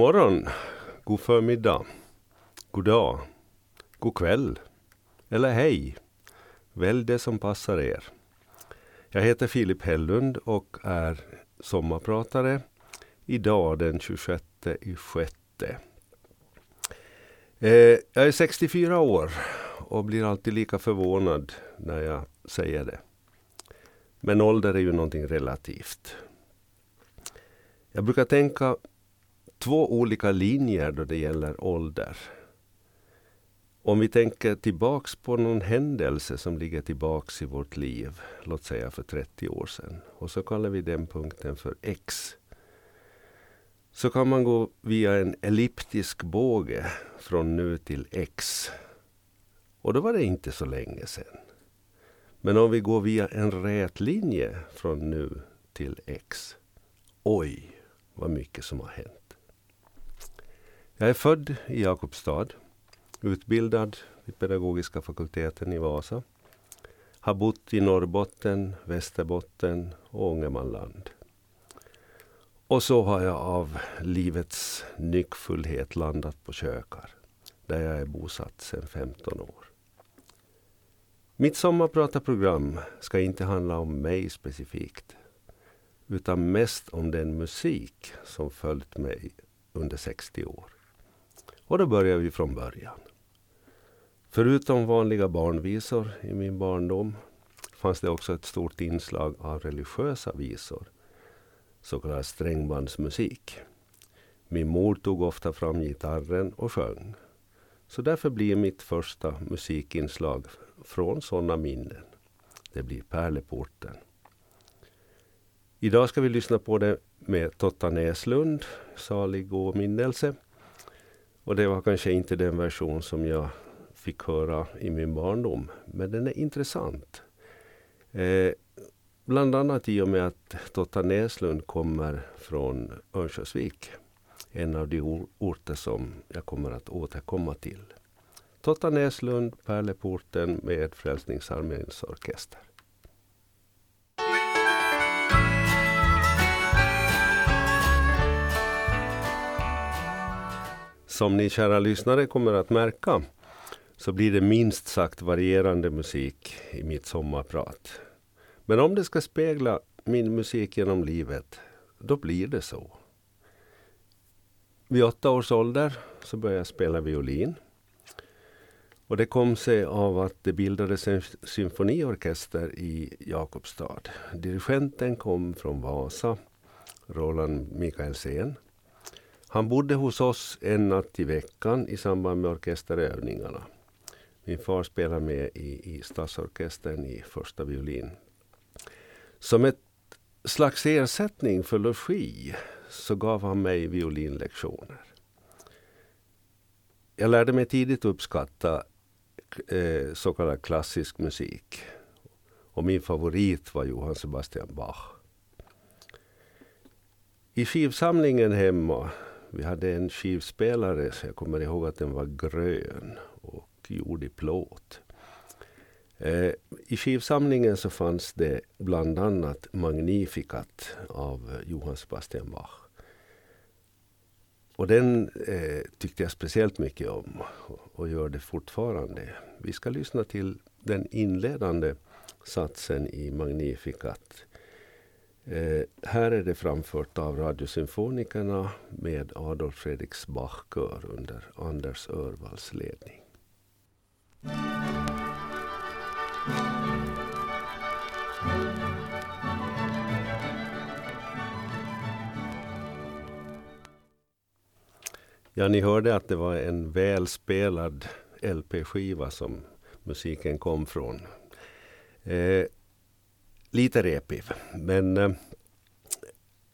Morgon, god förmiddag, god dag, god kväll eller hej. Välj det som passar er. Jag heter Filip Hellund och är sommarpratare idag den 26 i sjätte. Eh, jag är 64 år och blir alltid lika förvånad när jag säger det. Men ålder är ju någonting relativt. Jag brukar tänka två olika linjer då det gäller ålder. Om vi tänker tillbaks på någon händelse som ligger tillbaks i vårt liv, låt säga för 30 år sedan, och så kallar vi den punkten för X. Så kan man gå via en elliptisk båge från nu till X. Och då var det inte så länge sedan. Men om vi går via en rät linje från nu till X. Oj, vad mycket som har hänt. Jag är född i Jakobstad. Utbildad vid Pedagogiska fakulteten i Vasa. Har bott i Norrbotten, Västerbotten och Ångermanland. Och så har jag av livets nyckfullhet landat på Kökar. Där jag är bosatt sedan 15 år. Mitt sommarpratarprogram ska inte handla om mig specifikt. Utan mest om den musik som följt mig under 60 år. Och då börjar vi från början. Förutom vanliga barnvisor i min barndom fanns det också ett stort inslag av religiösa visor. Så kallad strängbandsmusik. Min mor tog ofta fram gitarren och sjöng. Så därför blir mitt första musikinslag från sådana minnen. Det blir Pärleporten. Idag ska vi lyssna på det med Totta Näslund, salig åminnelse. Och det var kanske inte den version som jag fick höra i min barndom. Men den är intressant. Eh, bland annat i och med att Totta Näslund kommer från Örnsköldsvik. En av de orter som jag kommer att återkomma till. Totta Näslund, Pärleporten med Frälsningsarméns orkester. Som ni kära lyssnare kommer att märka så blir det minst sagt varierande musik i mitt sommarprat. Men om det ska spegla min musik genom livet, då blir det så. Vid åtta års ålder så började jag spela violin. Och det kom sig av att det bildades en symfoniorkester i Jakobstad. Dirigenten kom från Vasa, Roland Mikaelsen. Han bodde hos oss en natt i veckan i samband med orkesterövningarna. Min far spelade med i, i stadsorkestern i första violin. Som ett slags ersättning för logi så gav han mig violinlektioner. Jag lärde mig tidigt uppskatta eh, så kallad klassisk musik. Och min favorit var Johann Sebastian Bach. I skivsamlingen hemma, vi hade en skivspelare, så jag kommer ihåg att den var grön och gjord i plåt. Eh, I skivsamlingen så fanns det bland annat Magnificat av Johann Sebastian Bach. Och den eh, tyckte jag speciellt mycket om och gör det fortfarande. Vi ska lyssna till den inledande satsen i Magnificat. Eh, här är det framfört av Radiosymfonikerna med Adolf Fredriks Bachkör under Anders Örvalls ledning. Ja, ni hörde att det var en välspelad LP-skiva som musiken kom från. Eh, lite repig, men eh,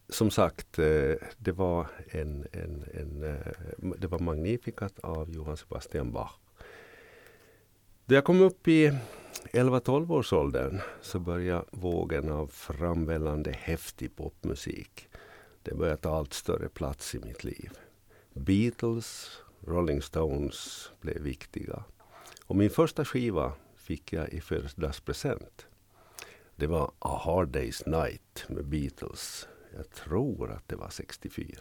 som sagt, eh, det var en, en, en eh, det var Magnificat av Johann Sebastian Bach. Då jag kom upp i 11-12 års åldern så började vågen av framvällande häftig popmusik. Det började ta allt större plats i mitt liv. Beatles, Rolling Stones blev viktiga. Och min första skiva fick jag i födelsedagspresent. Det var A Hard Day's Night med Beatles. Jag tror att det var 64.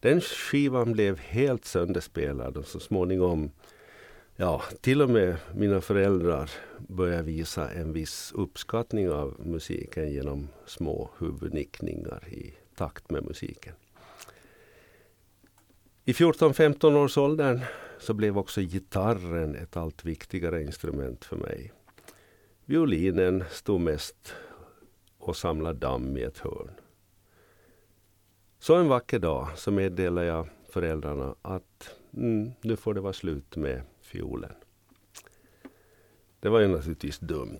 Den skivan blev helt sönderspelad och så småningom Ja, till och med mina föräldrar började visa en viss uppskattning av musiken genom små huvudnickningar i takt med musiken. I 14-15 års åldern så blev också gitarren ett allt viktigare instrument för mig. Violinen stod mest och samlade damm i ett hörn. Så en vacker dag så meddelade jag föräldrarna att mm, nu får det vara slut med fiolen. Det var ju naturligtvis dumt.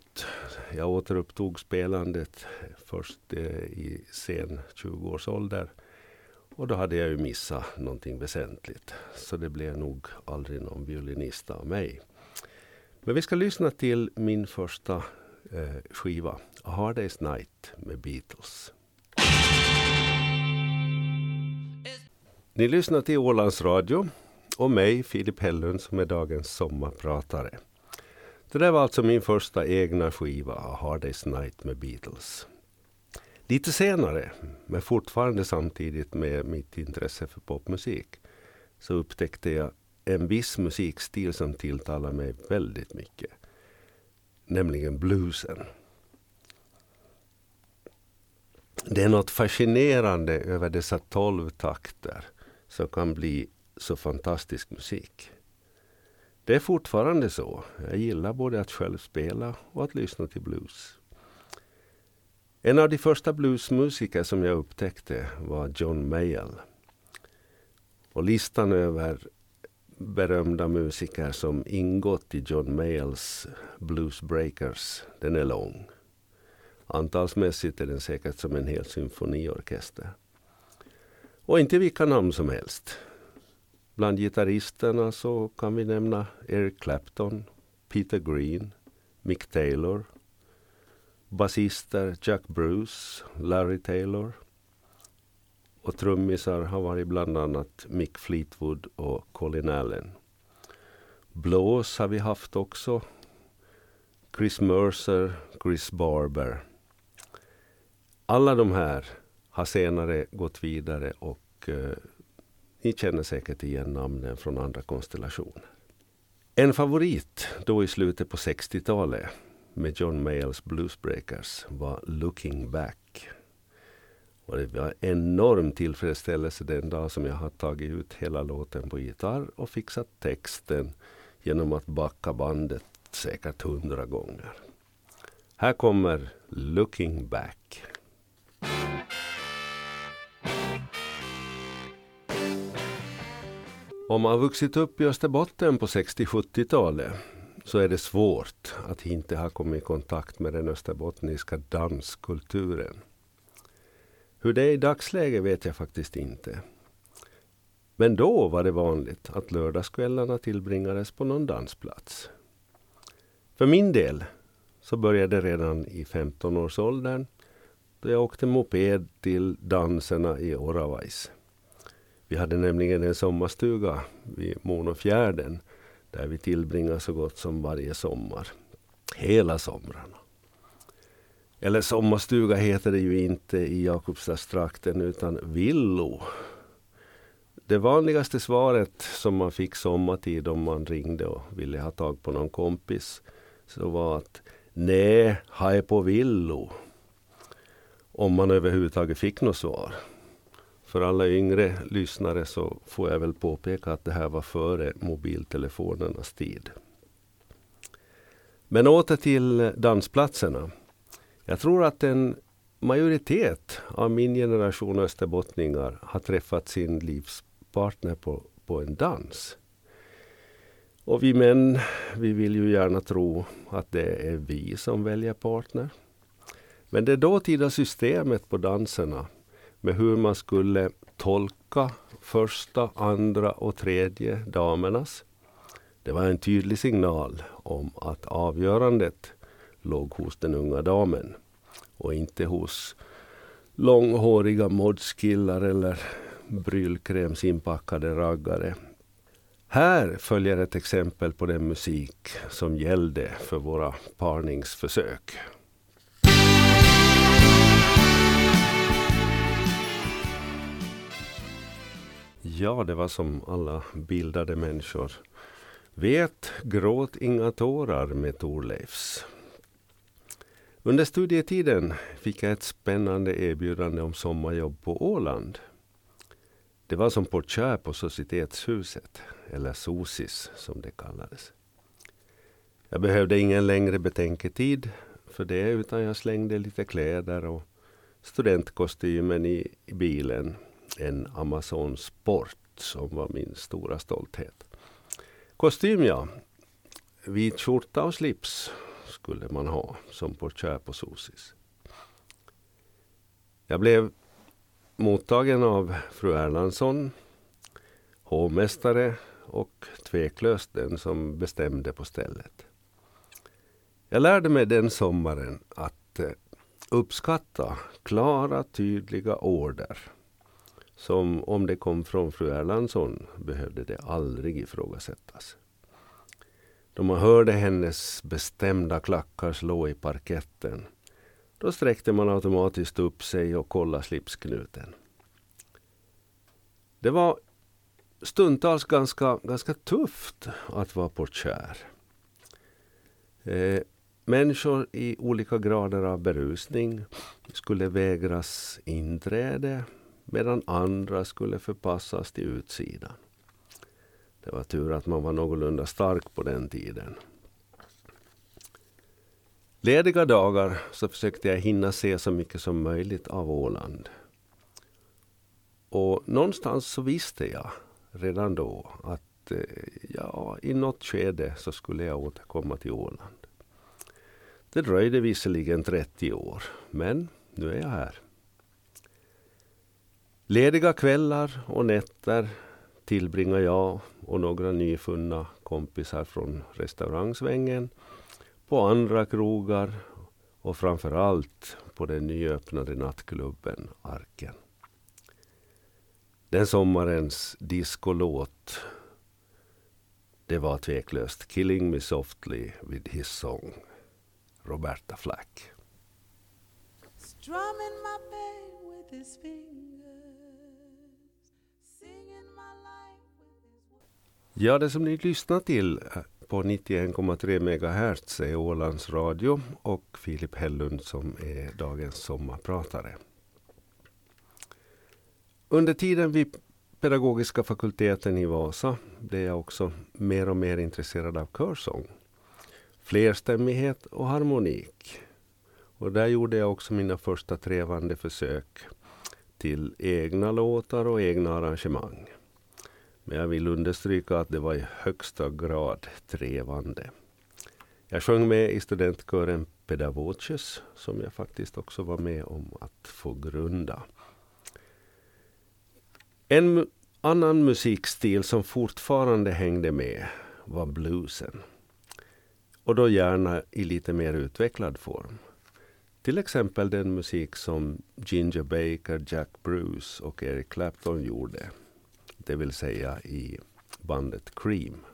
Jag återupptog spelandet först eh, i sen 20-årsålder. Och då hade jag ju missat någonting väsentligt. Så det blev nog aldrig någon violinist av mig. Men vi ska lyssna till min första eh, skiva, A Hard Day's Night med Beatles. Ni lyssnar till Ålands Radio och mig, Filip Hellund, som är dagens sommarpratare. Det där var alltså min första egna skiva, A Hard Day's Night med Beatles. Lite senare, men fortfarande samtidigt med mitt intresse för popmusik, så upptäckte jag en viss musikstil som tilltalar mig väldigt mycket. Nämligen bluesen. Det är något fascinerande över dessa tolv takter som kan bli så fantastisk musik. Det är fortfarande så. Jag gillar både att själv spela och att lyssna till blues. En av de första bluesmusiker som jag upptäckte var John Mayall. Och listan över berömda musiker som ingått i John Mayalls Blues Breakers, den är lång. Antalsmässigt är den säkert som en hel symfoniorkester. Och inte vilka namn som helst. Bland gitarristerna så kan vi nämna Eric Clapton, Peter Green, Mick Taylor, basister Jack Bruce, Larry Taylor och trummisar har varit bland annat Mick Fleetwood och Colin Allen. Blås har vi haft också. Chris Mercer, Chris Barber. Alla de här har senare gått vidare och eh, ni känner säkert igen namnen från andra konstellationer. En favorit då i slutet på 60-talet med John Mayalls Bluesbreakers var Looking Back. Och det var enorm tillfredsställelse den dag som jag har tagit ut hela låten på gitarr och fixat texten genom att backa bandet säkert hundra gånger. Här kommer Looking Back. Om man vuxit upp i Österbotten på 60-70-talet så är det svårt att inte ha kommit i kontakt med den österbottniska danskulturen. Hur det är i dagsläget vet jag faktiskt inte. Men då var det vanligt att lördagskvällarna tillbringades på någon dansplats. För min del så började det redan i 15-årsåldern då jag åkte moped till danserna i Oravais. Vi hade nämligen en sommarstuga vid Monofjärden där vi tillbringade så gott som varje sommar. Hela somrarna. Eller sommarstuga heter det ju inte i Jakobstadstrakten utan villo. Det vanligaste svaret som man fick sommartid om man ringde och ville ha tag på någon kompis så var att Nej, ha är på villo. Om man överhuvudtaget fick något svar. För alla yngre lyssnare så får jag väl påpeka att det här var före mobiltelefonernas tid. Men åter till dansplatserna. Jag tror att en majoritet av min generation österbottningar har träffat sin livspartner på, på en dans. Och vi män, vi vill ju gärna tro att det är vi som väljer partner. Men det dåtida systemet på danserna med hur man skulle tolka första, andra och tredje damernas. Det var en tydlig signal om att avgörandet låg hos den unga damen och inte hos långhåriga modskillar eller brylkrämsinpackade raggare. Här följer ett exempel på den musik som gällde för våra parningsförsök. Ja, det var som alla bildade människor vet, gråt inga tårar med Torleifs. Under studietiden fick jag ett spännande erbjudande om sommarjobb på Åland. Det var som portier på Societetshuset, eller SOSIS som det kallades. Jag behövde ingen längre betänketid för det utan jag slängde lite kläder och studentkostymen i, i bilen. En Amazon Sport som var min stora stolthet. Kostym ja. Vit skjorta och slips skulle man ha som portier på Sosis. Jag blev mottagen av fru Erlandsson, hovmästare och tveklöst den som bestämde på stället. Jag lärde mig den sommaren att eh, uppskatta klara, tydliga order. Som om det kom från fru Erlandsson behövde det aldrig ifrågasättas. Då man hörde hennes bestämda klackar slå i parketten då sträckte man automatiskt upp sig och kollade slipsknuten. Det var stundtals ganska, ganska tufft att vara portier. Eh, människor i olika grader av berusning skulle vägras inträde medan andra skulle förpassas till utsidan. Det var tur att man var någorlunda stark på den tiden. Lediga dagar så försökte jag hinna se så mycket som möjligt av Åland. Och någonstans så visste jag redan då att eh, ja, i något skede så skulle jag återkomma till Åland. Det dröjde visserligen 30 år, men nu är jag här. Lediga kvällar och nätter tillbringar jag och några nyfunna kompisar från restaurangsvängen på andra krogar och framförallt på den nyöppnade nattklubben Arken. Den sommarens discolåt det var tveklöst Killing Me Softly with His Song, Roberta Flack. Strumming my pain with his Ja, det som ni lyssnar till eh, på 91,3 MHz är Ålands Radio och Filip Hellund som är dagens sommarpratare. Under tiden vid pedagogiska fakulteten i Vasa blev jag också mer och mer intresserad av körsång. Flerstämmighet och harmonik. Och där gjorde jag också mina första trevande försök till egna låtar och egna arrangemang. Men jag vill understryka att det var i högsta grad trevande. Jag sjöng med i studentkören Pedavoces som jag faktiskt också var med om att få grunda. En annan musikstil som fortfarande hängde med var bluesen. Och då gärna i lite mer utvecklad form. Till exempel den musik som Ginger Baker, Jack Bruce och Eric Clapton gjorde det vill säga i bandet Cream.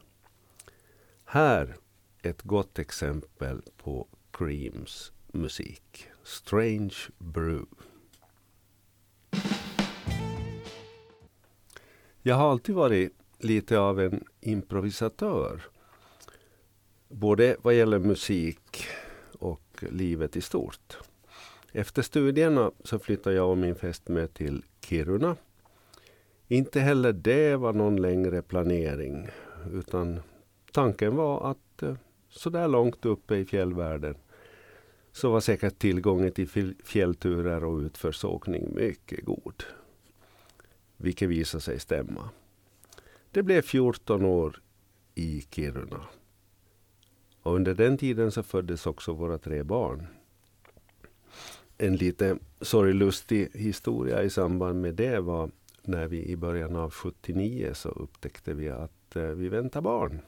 Här ett gott exempel på Creams musik. Strange Brew. Jag har alltid varit lite av en improvisatör. Både vad gäller musik och livet i stort. Efter studierna så flyttade jag och min fästmö till Kiruna inte heller det var någon längre planering. Utan tanken var att eh, så där långt uppe i fjällvärlden så var säkert tillgången till fjällturer och utförsåkning mycket god. Vilket visade sig stämma. Det blev 14 år i Kiruna. Och under den tiden så föddes också våra tre barn. En lite sorglustig historia i samband med det var när vi i början av 79 så upptäckte vi att eh, vi väntar barn.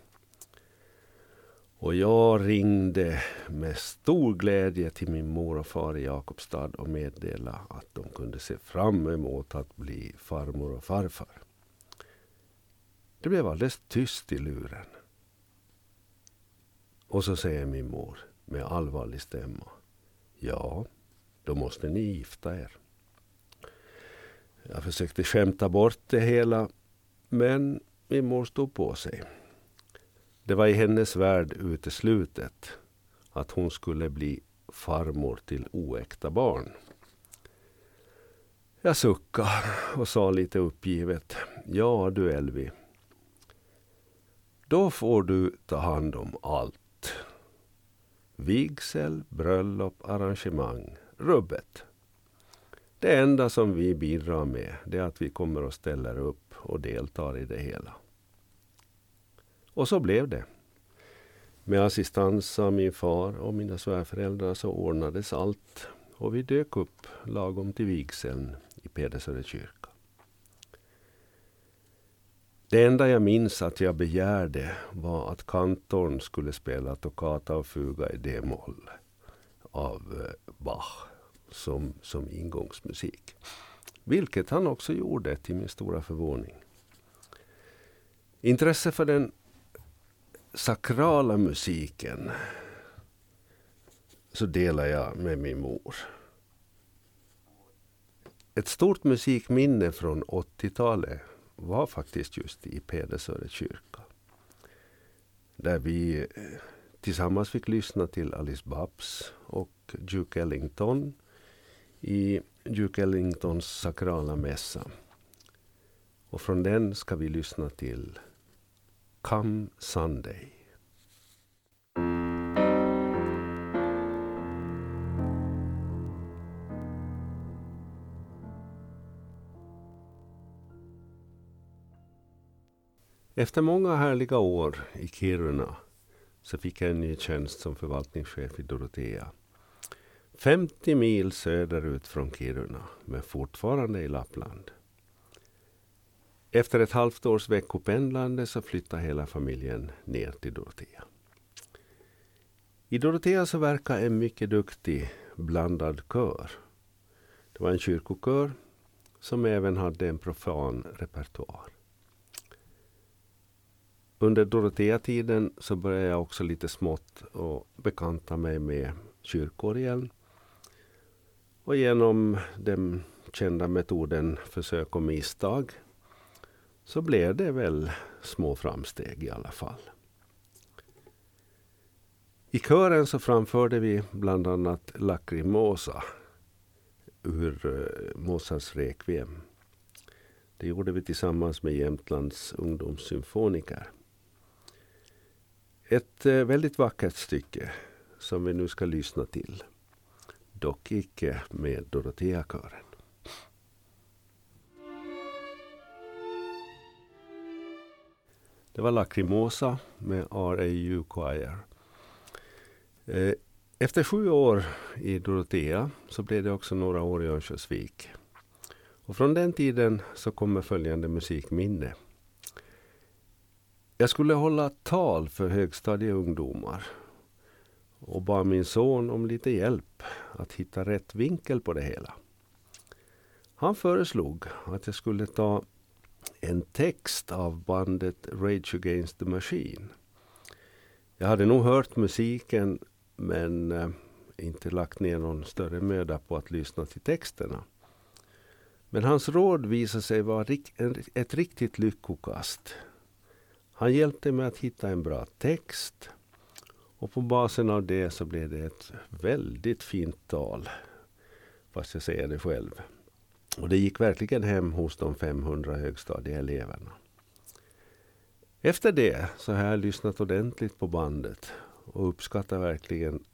Och jag ringde med stor glädje till min mor och far i Jakobstad och meddelade att de kunde se fram emot att bli farmor och farfar. Det blev alldeles tyst i luren. Och så säger min mor med allvarlig stämma. Ja, då måste ni gifta er. Jag försökte skämta bort det hela Men min mor stod på sig. Det var i hennes värld uteslutet att hon skulle bli farmor till oäkta barn. Jag suckade och sa lite uppgivet. Ja du Elvi. Då får du ta hand om allt. Vigsel, bröllop, arrangemang, rubbet. Det enda som vi bidrar med det är att vi kommer och ställer upp och deltar i det hela. Och så blev det. Med assistans av min far och mina svärföräldrar så ordnades allt och vi dök upp lagom till vigseln i Pedersöre kyrka. Det enda jag minns att jag begärde var att kantorn skulle spela toccata och fuga i d-moll av eh, Bach som, som ingångsmusik. Vilket han också gjorde till min stora förvåning. Intresse för den sakrala musiken så delar jag med min mor. Ett stort musikminne från 80-talet var faktiskt just i Pedersöre kyrka. Där vi eh, tillsammans fick lyssna till Alice Babs och Duke Ellington i Duke Ellingtons sakrala mässa. Och från den ska vi lyssna till Come Sunday. Efter många härliga år i Kiruna så fick jag en ny tjänst som förvaltningschef i Dorotea. 50 mil söderut från Kiruna, men fortfarande i Lappland. Efter ett halvt års veckopendlande så flyttade hela familjen ner till Dorotea. I Dorotea så verkar en mycket duktig blandad kör. Det var en kyrkokör som även hade en profan repertoar. Under Dorotea-tiden så började jag också lite smått att bekanta mig med kyrkorgeln. Och genom den kända metoden försök och misstag så blev det väl små framsteg i alla fall. I kören så framförde vi bland annat Lacrimosa ur eh, Mozarts Requiem. Det gjorde vi tillsammans med Jämtlands ungdomssymfoniker. Ett eh, väldigt vackert stycke som vi nu ska lyssna till. Dock icke med Doroteakören. Det var Lacrimosa med RAU Choir. Eh, efter sju år i Dorotea så blev det också några år i Örnsköldsvik. Och från den tiden så kommer följande musikminne. Jag skulle hålla tal för högstadieungdomar och bad min son om lite hjälp att hitta rätt vinkel på det hela. Han föreslog att jag skulle ta en text av bandet Rage Against the Machine. Jag hade nog hört musiken men eh, inte lagt ner någon större möda på att lyssna till texterna. Men hans råd visade sig vara ett riktigt lyckokast. Han hjälpte mig att hitta en bra text och på basen av det så blev det ett väldigt fint tal. Fast jag säger det själv. Och det gick verkligen hem hos de 500 högstadieeleverna. Efter det så har jag lyssnat ordentligt på bandet och uppskattar verkligen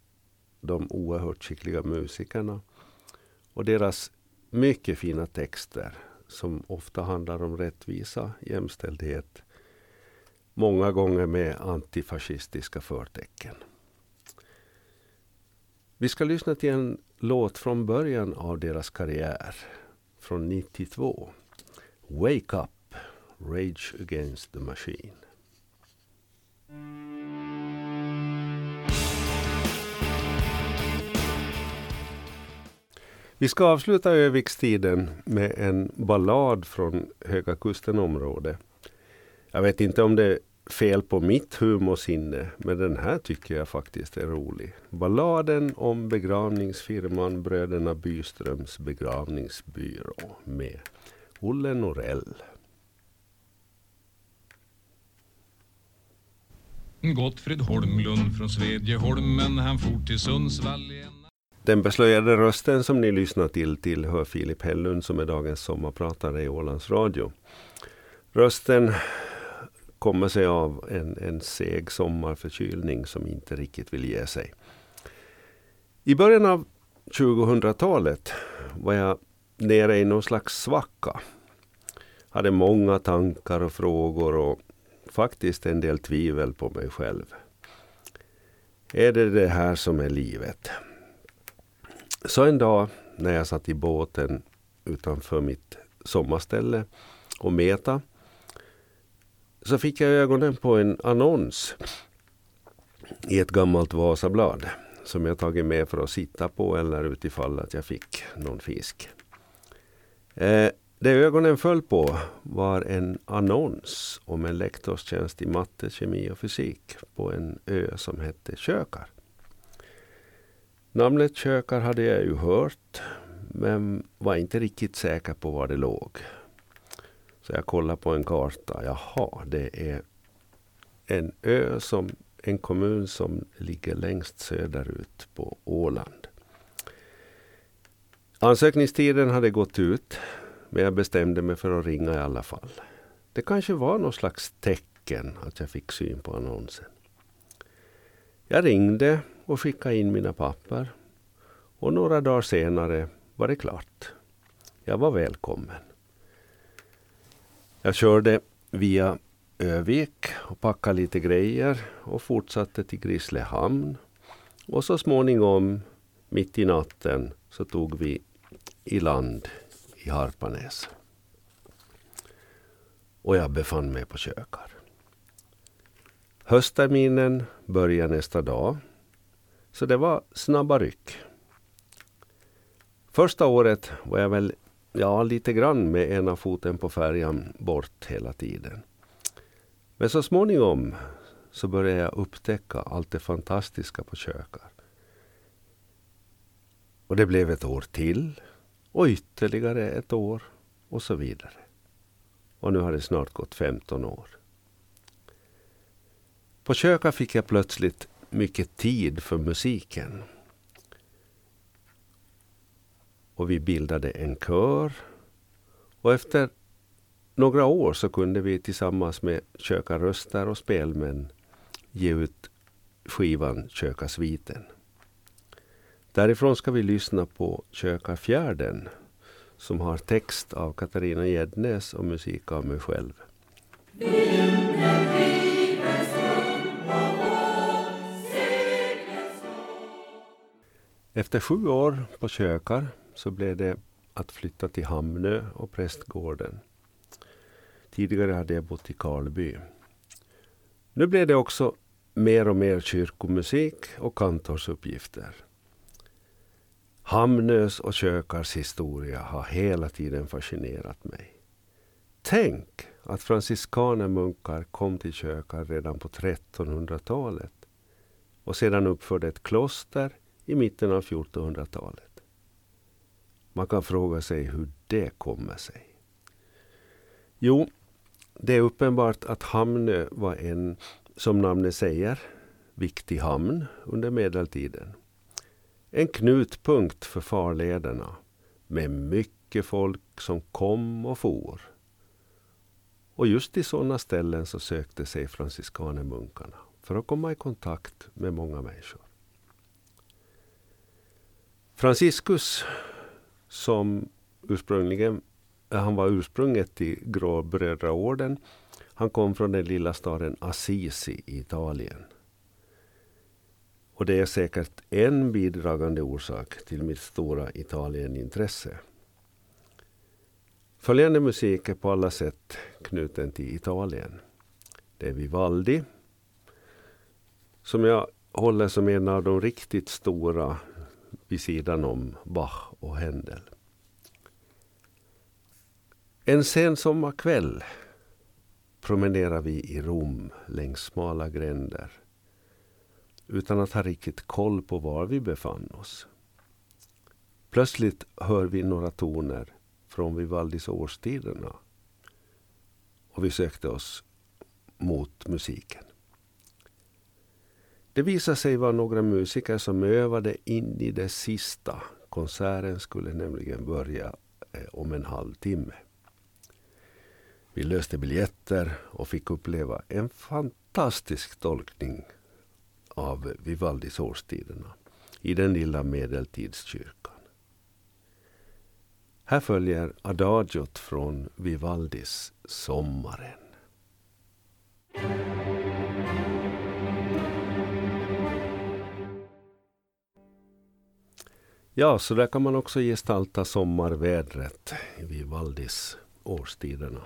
de oerhört skickliga musikerna och deras mycket fina texter som ofta handlar om rättvisa, jämställdhet, många gånger med antifascistiska förtecken. Vi ska lyssna till en låt från början av deras karriär från 92. Wake Up, Rage Against the Machine. Vi ska avsluta Övikstiden med en ballad från Höga Kusten-området. Jag vet inte om det är fel på mitt humorsinne, men den här tycker jag faktiskt är rolig. Balladen om begravningsfirman Bröderna Byströms begravningsbyrå med Olle Norell. Gottfrid Holmlund från Svedjeholmen, han for till Sundsvall. Den beslöjade rösten som ni lyssnar till tillhör Filip Hellund som är dagens sommarpratare i Ålands Radio. Rösten kommer sig av en, en seg sommarförkylning som inte riktigt vill ge sig. I början av 2000-talet var jag nere i någon slags svacka. Hade många tankar och frågor och faktiskt en del tvivel på mig själv. Är det det här som är livet? Så en dag när jag satt i båten utanför mitt sommarställe och meta så fick jag ögonen på en annons i ett gammalt Vasablad som jag tagit med för att sitta på eller utifall att jag fick någon fisk. Eh, det ögonen föll på var en annons om en lektorstjänst i matte, kemi och fysik på en ö som hette Kökar. Namnet Kökar hade jag ju hört men var inte riktigt säker på var det låg. Så jag kollar på en karta. Jaha, det är en ö som en kommun som ligger längst söderut på Åland. Ansökningstiden hade gått ut men jag bestämde mig för att ringa i alla fall. Det kanske var någon slags tecken att jag fick syn på annonsen. Jag ringde och skickade in mina papper. Och några dagar senare var det klart. Jag var välkommen. Jag körde via Övik och packade lite grejer och fortsatte till Grisslehamn. Och så småningom, mitt i natten, så tog vi i land i Harpanäs. Och jag befann mig på Kökar. Höstterminen började nästa dag. Så det var snabba ryck. Första året var jag väl ja, lite grann med ena foten på färjan bort hela tiden. Men så småningom så började jag upptäcka allt det fantastiska på Kökar. Och det blev ett år till och ytterligare ett år och så vidare. Och nu har det snart gått 15 år. På Köka fick jag plötsligt mycket tid för musiken. Och vi bildade en kör. Och efter några år så kunde vi tillsammans med Köka röster och spelmän ge ut skivan Köka sviten. Därifrån ska vi lyssna på Kökarfjärden som har text av Katarina Gäddnäs och musik av mig själv. Efter sju år på Kökar så blev det att flytta till Hamnö och Prästgården. Tidigare hade jag bott i Karlby. Nu blev det också mer och mer kyrkomusik och kantorsuppgifter. Hamnös och Kökars historia har hela tiden fascinerat mig. Tänk att franciskanermunkar kom till Kökar redan på 1300-talet och sedan uppförde ett kloster i mitten av 1400-talet. Man kan fråga sig hur det kommer sig. Jo, det är uppenbart att Hamnö var en, som namnet säger, viktig hamn under medeltiden. En knutpunkt för farlederna med mycket folk som kom och for. Och just till sådana ställen så sökte sig franciskanermunkarna för att komma i kontakt med många människor. Franciscus, som ursprungligen eh, han var ursprunget till Gråbrödraorden. Han kom från den lilla staden Assisi i Italien. Och det är säkert en bidragande orsak till mitt stora Italienintresse. Följande musik är på alla sätt knuten till Italien. Det är Vivaldi, som jag håller som en av de riktigt stora vid sidan om Bach och Händel. En sen sommarkväll promenerar vi i Rom längs smala gränder utan att ha riktigt koll på var vi befann oss. Plötsligt hör vi några toner från Vivaldis årstiderna och vi sökte oss mot musiken. Det visade sig vara några musiker som övade in i det sista. Konserten skulle nämligen börja eh, om en halvtimme. Vi löste biljetter och fick uppleva en fantastisk tolkning av Vivaldis årstiderna i den lilla medeltidskyrkan. Här följer adagiot från Vivaldis Sommaren. Ja, så där kan man också gestalta sommarvädret vid Valdis-årstiderna.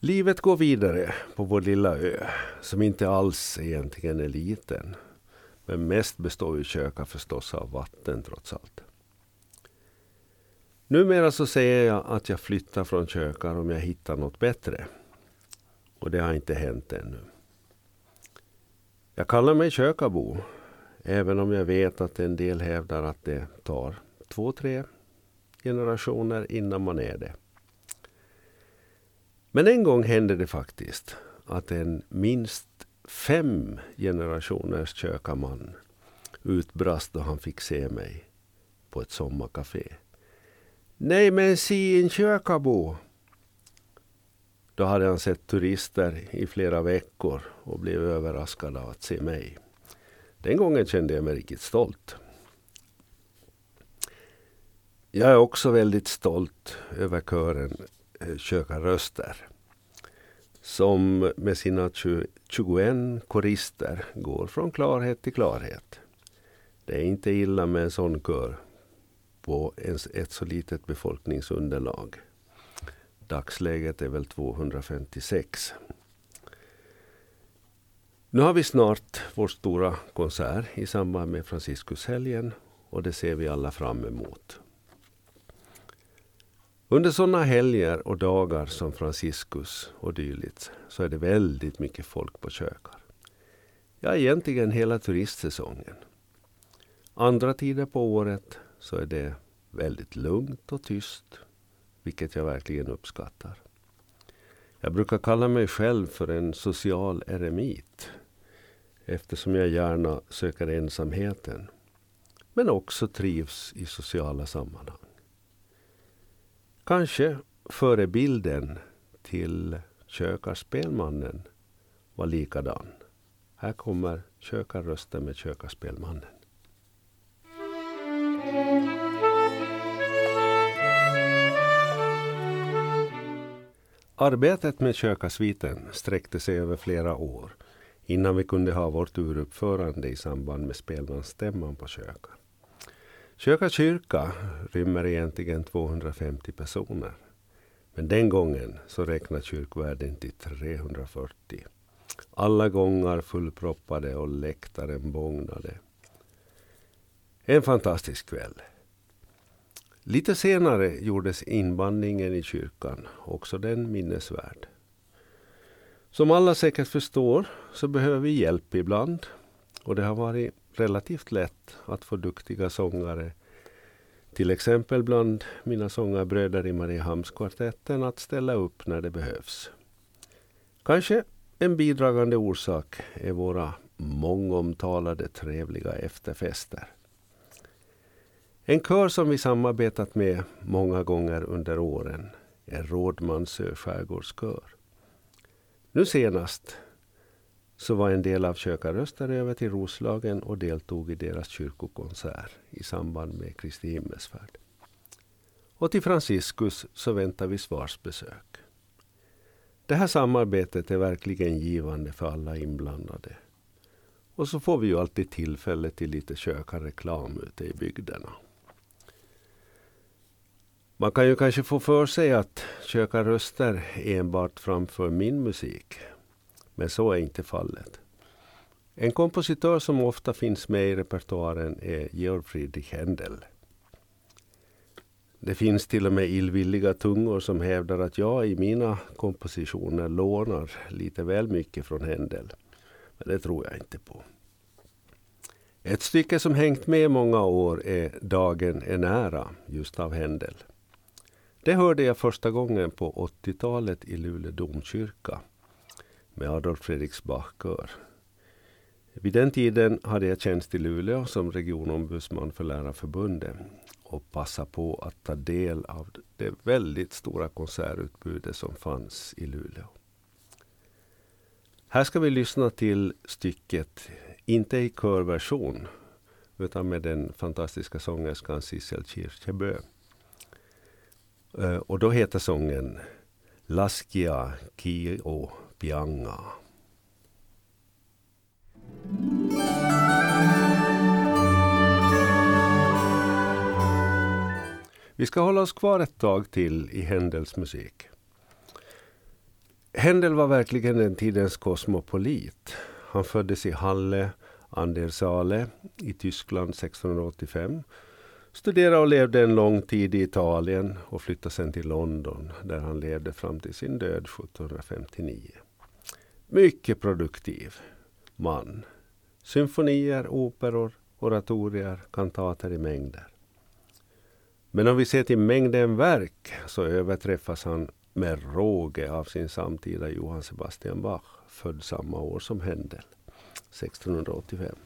Livet går vidare på vår lilla ö, som inte alls egentligen är liten. Men mest består ju köka förstås av vatten trots allt. Numera så säger jag att jag flyttar från kökar om jag hittar något bättre. Och det har inte hänt ännu. Jag kallar mig kökabo. Även om jag vet att en del hävdar att det tar två, tre generationer innan man är det. Men en gång hände det faktiskt att en minst fem generationers kökaman utbrast då han fick se mig på ett sommarkafé. Nej men si en kökabo! Då hade han sett turister i flera veckor och blev överraskad av att se mig. Den gången kände jag mig riktigt stolt. Jag är också väldigt stolt över kören eh, Köka röster Som med sina 21 korister går från klarhet till klarhet. Det är inte illa med en sån kör på ett så litet befolkningsunderlag. Dagsläget är väl 256. Nu har vi snart vår stora konsert i samband med Franciscushelgen och det ser vi alla fram emot. Under sådana helger och dagar som Franciscus och dylikt så är det väldigt mycket folk på kökar. Ja, egentligen hela turistsäsongen. Andra tider på året så är det väldigt lugnt och tyst, vilket jag verkligen uppskattar. Jag brukar kalla mig själv för en social eremit eftersom jag gärna söker ensamheten men också trivs i sociala sammanhang. Kanske förebilden till Kökarspelmannen var likadan. Här kommer Kökarrösten med Kökarspelmannen. Arbetet med Kökarsviten sträckte sig över flera år innan vi kunde ha vårt uruppförande i samband med spelmansstämman på Köka. Köka kyrka rymmer egentligen 250 personer. Men den gången så räknar kyrkvärden till 340. Alla gångar fullproppade och läktaren bågnade. En fantastisk kväll. Lite senare gjordes inbandningen i kyrkan, också den minnesvärd. Som alla säkert förstår så behöver vi hjälp ibland. Och det har varit relativt lätt att få duktiga sångare, till exempel bland mina sångarbröder i Mariehamnskvartetten, att ställa upp när det behövs. Kanske en bidragande orsak är våra mångomtalade trevliga efterfester. En kör som vi samarbetat med många gånger under åren är Rådmansö skärgårdskör. Nu senast så var en del av kökarröster över till Roslagen och deltog i deras kyrkokonsert i samband med Kristi himmelsfärd. Och till Franciscus så väntar vi svarsbesök. Det här samarbetet är verkligen givande för alla inblandade. Och så får vi ju alltid tillfälle till lite kökarreklam ute i bygderna. Man kan ju kanske få för sig att kökarröster enbart framför min musik. Men så är inte fallet. En kompositör som ofta finns med i repertoaren är Georg Friedrich Händel. Det finns till och med illvilliga tungor som hävdar att jag i mina kompositioner lånar lite väl mycket från Händel. Men det tror jag inte på. Ett stycke som hängt med många år är Dagen är nära, just av Händel. Det hörde jag första gången på 80-talet i Luleå domkyrka med Adolf Fredriks Bachkör. Vid den tiden hade jag tjänst i Luleå som regionombudsman för Lärarförbundet och passade på att ta del av det väldigt stora konsertutbudet som fanns i Luleå. Här ska vi lyssna till stycket, inte i körversion, utan med den fantastiska sångerskan Sissel Kyrkjebø. Eh, och då heter sången Laskia Kio Pianga. Vi ska hålla oss kvar ett tag till i Händels musik. Händel var verkligen den tidens kosmopolit. Han föddes i Halle Andersale i Tyskland 1685. Studerade och levde en lång tid i Italien och flyttade sen till London där han levde fram till sin död 1759. Mycket produktiv man. Symfonier, operor, oratorier, kantater i mängder. Men om vi ser till mängden verk så överträffas han med råge av sin samtida Johann Sebastian Bach, född samma år som Händel, 1685.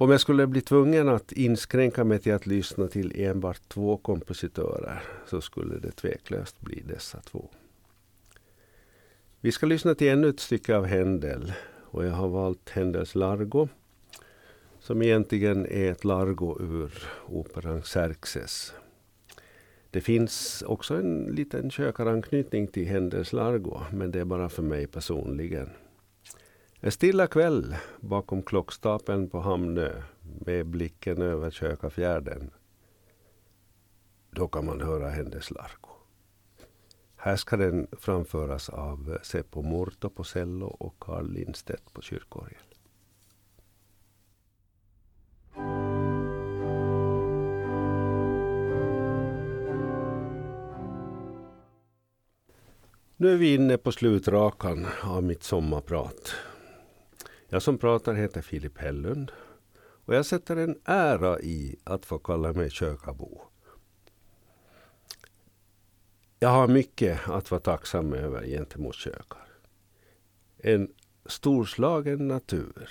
Om jag skulle bli tvungen att inskränka mig till att lyssna till enbart två kompositörer så skulle det tveklöst bli dessa två. Vi ska lyssna till ännu ett stycke av Händel och jag har valt Händels Largo som egentligen är ett largo ur operan Xerxes. Det finns också en liten kökaranknytning till Händels Largo, men det är bara för mig personligen. En stilla kväll bakom klockstapeln på Hamnö med blicken över Kökafjärden. Då kan man höra Händels Larko. Här ska den framföras av Seppo Murto på cello och Carl Lindstedt på kyrkorgel. Nu är vi inne på slutrakan av mitt sommarprat. Jag som pratar heter Filip Hellund och jag sätter en ära i att få kalla mig kökabo. Jag har mycket att vara tacksam över gentemot kökar. En storslagen natur,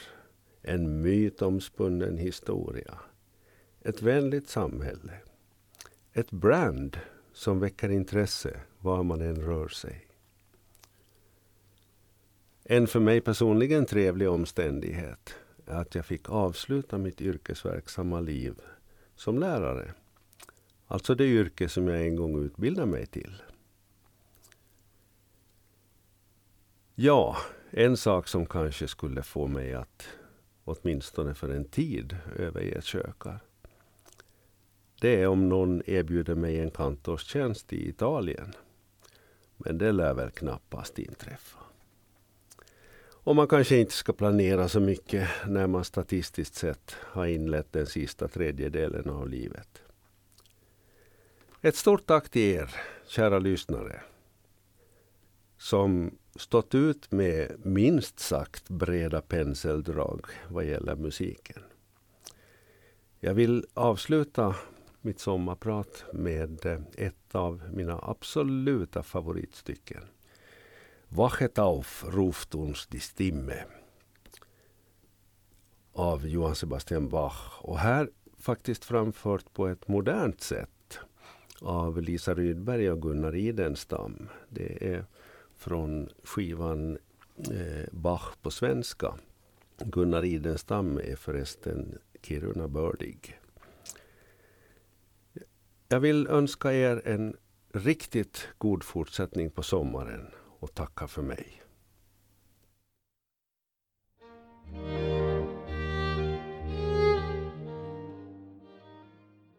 en mytomspunnen historia, ett vänligt samhälle, ett brand som väcker intresse var man än rör sig. En för mig personligen trevlig omständighet är att jag fick avsluta mitt yrkesverksamma liv som lärare. Alltså det yrke som jag en gång utbildade mig till. Ja, en sak som kanske skulle få mig att åtminstone för en tid överge kökar. Det är om någon erbjuder mig en kantorstjänst i Italien. Men det lär väl knappast inträffa. Och man kanske inte ska planera så mycket när man statistiskt sett har inlett den sista tredjedelen av livet. Ett stort tack till er, kära lyssnare, som stått ut med minst sagt breda penseldrag vad gäller musiken. Jag vill avsluta mitt sommarprat med ett av mina absoluta favoritstycken. Wachet auf, ruft uns die Stimme av Johann Sebastian Bach. Och här faktiskt framfört på ett modernt sätt av Lisa Rydberg och Gunnar Idenstam. Det är från skivan eh, Bach på svenska. Gunnar Idenstam är förresten Kiruna-bördig. Jag vill önska er en riktigt god fortsättning på sommaren och tacka för mig.